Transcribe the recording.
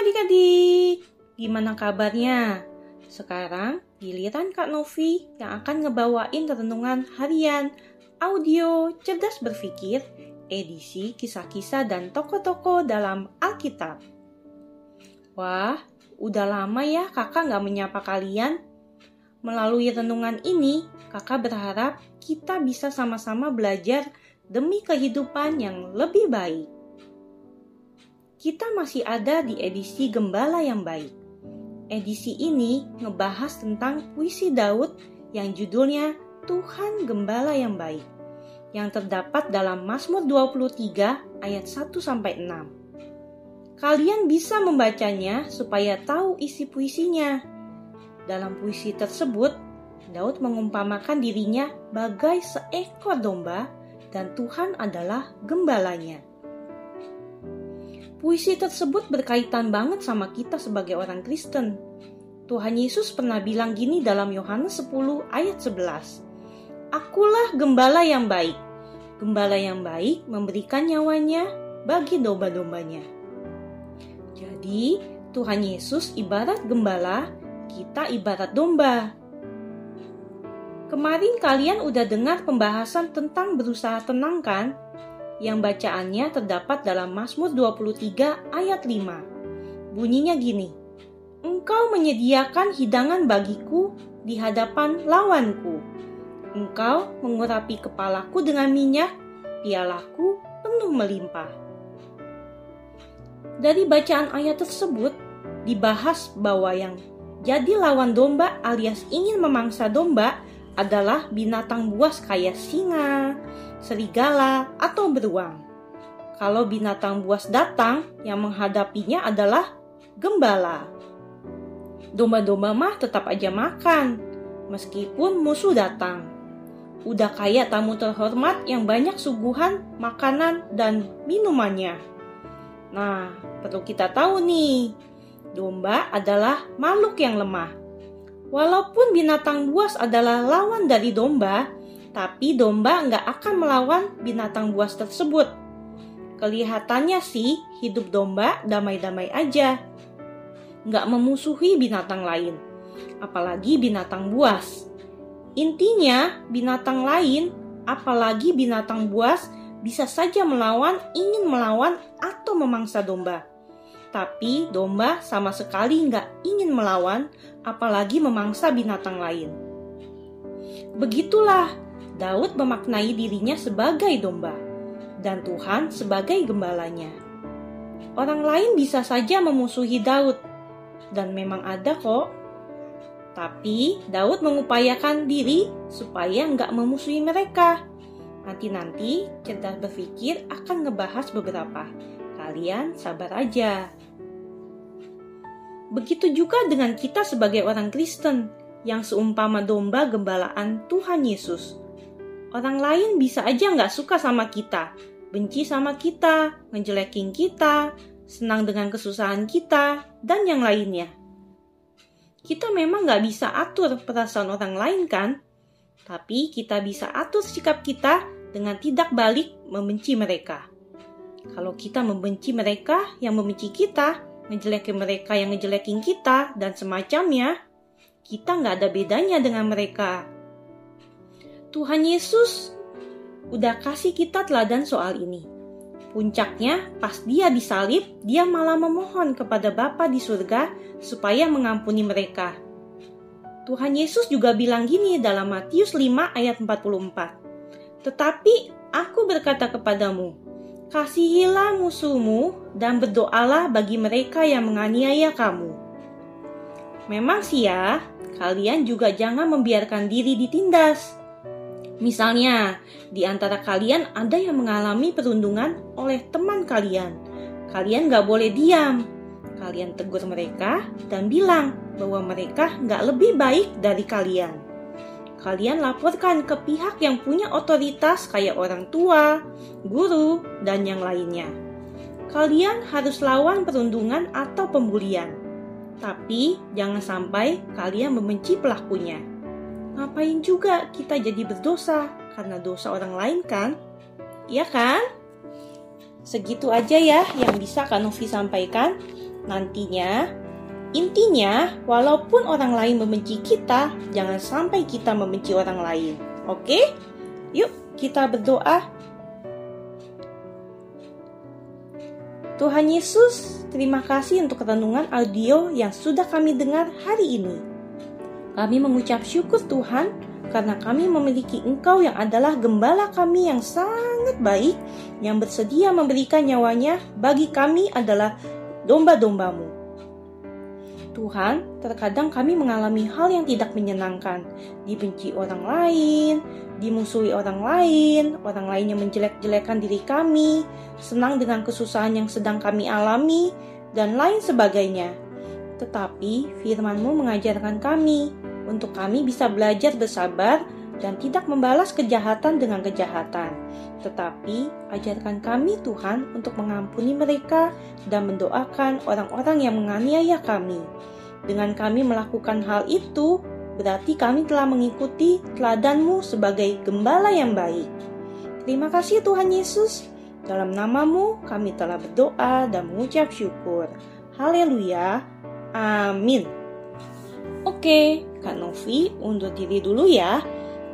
adik-adik, gimana kabarnya? Sekarang giliran Kak Novi yang akan ngebawain renungan harian audio cerdas berpikir edisi kisah-kisah dan toko-toko dalam Alkitab. Wah, udah lama ya kakak nggak menyapa kalian. Melalui renungan ini, kakak berharap kita bisa sama-sama belajar demi kehidupan yang lebih baik kita masih ada di edisi Gembala yang Baik. Edisi ini ngebahas tentang puisi Daud yang judulnya Tuhan Gembala yang Baik yang terdapat dalam Mazmur 23 ayat 1 sampai 6. Kalian bisa membacanya supaya tahu isi puisinya. Dalam puisi tersebut, Daud mengumpamakan dirinya bagai seekor domba dan Tuhan adalah gembalanya. Puisi tersebut berkaitan banget sama kita sebagai orang Kristen. Tuhan Yesus pernah bilang gini dalam Yohanes 10 ayat 11. Akulah gembala yang baik. Gembala yang baik memberikan nyawanya bagi domba-dombanya. Jadi, Tuhan Yesus ibarat gembala, kita ibarat domba. Kemarin kalian udah dengar pembahasan tentang berusaha tenang kan? Yang bacaannya terdapat dalam Mazmur 23 ayat 5. Bunyinya gini, Engkau menyediakan hidangan bagiku di hadapan lawanku. Engkau mengurapi kepalaku dengan minyak, pialaku penuh melimpah. Dari bacaan ayat tersebut, dibahas bahwa yang jadi lawan domba alias ingin memangsa domba adalah binatang buas kayak singa, serigala, atau beruang. Kalau binatang buas datang, yang menghadapinya adalah gembala. Domba-domba mah tetap aja makan, meskipun musuh datang. Udah kayak tamu terhormat yang banyak suguhan, makanan, dan minumannya. Nah, perlu kita tahu nih, domba adalah makhluk yang lemah Walaupun binatang buas adalah lawan dari domba, tapi domba nggak akan melawan binatang buas tersebut. Kelihatannya sih hidup domba damai-damai aja. Nggak memusuhi binatang lain, apalagi binatang buas. Intinya, binatang lain, apalagi binatang buas, bisa saja melawan, ingin melawan, atau memangsa domba. Tapi domba sama sekali nggak ingin melawan, apalagi memangsa binatang lain. Begitulah Daud memaknai dirinya sebagai domba, dan Tuhan sebagai gembalanya. Orang lain bisa saja memusuhi Daud, dan memang ada kok. Tapi Daud mengupayakan diri supaya nggak memusuhi mereka. Nanti-nanti cerdas berpikir akan ngebahas beberapa. Kalian sabar aja. Begitu juga dengan kita sebagai orang Kristen yang seumpama domba gembalaan Tuhan Yesus. Orang lain bisa aja nggak suka sama kita, benci sama kita, ngejelekin kita, senang dengan kesusahan kita, dan yang lainnya. Kita memang nggak bisa atur perasaan orang lain kan? Tapi kita bisa atur sikap kita dengan tidak balik membenci mereka. Kalau kita membenci mereka yang membenci kita, ngejelekin mereka yang ngejelekin kita dan semacamnya, kita nggak ada bedanya dengan mereka. Tuhan Yesus udah kasih kita teladan soal ini. Puncaknya, pas dia disalib, dia malah memohon kepada Bapa di surga supaya mengampuni mereka. Tuhan Yesus juga bilang gini dalam Matius 5 ayat 44. Tetapi aku berkata kepadamu, Kasihilah musuhmu dan berdoalah bagi mereka yang menganiaya kamu. Memang sih ya, kalian juga jangan membiarkan diri ditindas. Misalnya, di antara kalian ada yang mengalami perundungan oleh teman kalian. Kalian gak boleh diam. Kalian tegur mereka dan bilang bahwa mereka gak lebih baik dari kalian kalian laporkan ke pihak yang punya otoritas kayak orang tua, guru, dan yang lainnya. Kalian harus lawan perundungan atau pembulian. Tapi jangan sampai kalian membenci pelakunya. Ngapain juga kita jadi berdosa karena dosa orang lain kan? Iya kan? Segitu aja ya yang bisa Kak Novi sampaikan. Nantinya, intinya, walaupun orang lain membenci kita, jangan sampai kita membenci orang lain. Oke? Yuk, kita berdoa. Tuhan Yesus, terima kasih untuk renungan audio yang sudah kami dengar hari ini. Kami mengucap syukur Tuhan karena kami memiliki Engkau yang adalah gembala kami yang sangat baik, yang bersedia memberikan nyawanya bagi kami adalah domba-dombamu. Tuhan, terkadang kami mengalami hal yang tidak menyenangkan, dibenci orang lain, dimusuhi orang lain, orang lain yang menjelek-jelekan diri kami, senang dengan kesusahan yang sedang kami alami, dan lain sebagainya. Tetapi firman-Mu mengajarkan kami untuk kami bisa belajar bersabar dan tidak membalas kejahatan dengan kejahatan. Tetapi ajarkan kami Tuhan untuk mengampuni mereka dan mendoakan orang-orang yang menganiaya kami. Dengan kami melakukan hal itu, berarti kami telah mengikuti teladanmu sebagai gembala yang baik. Terima kasih Tuhan Yesus. Dalam namamu kami telah berdoa dan mengucap syukur. Haleluya. Amin. Oke, Kak Novi undur diri dulu ya.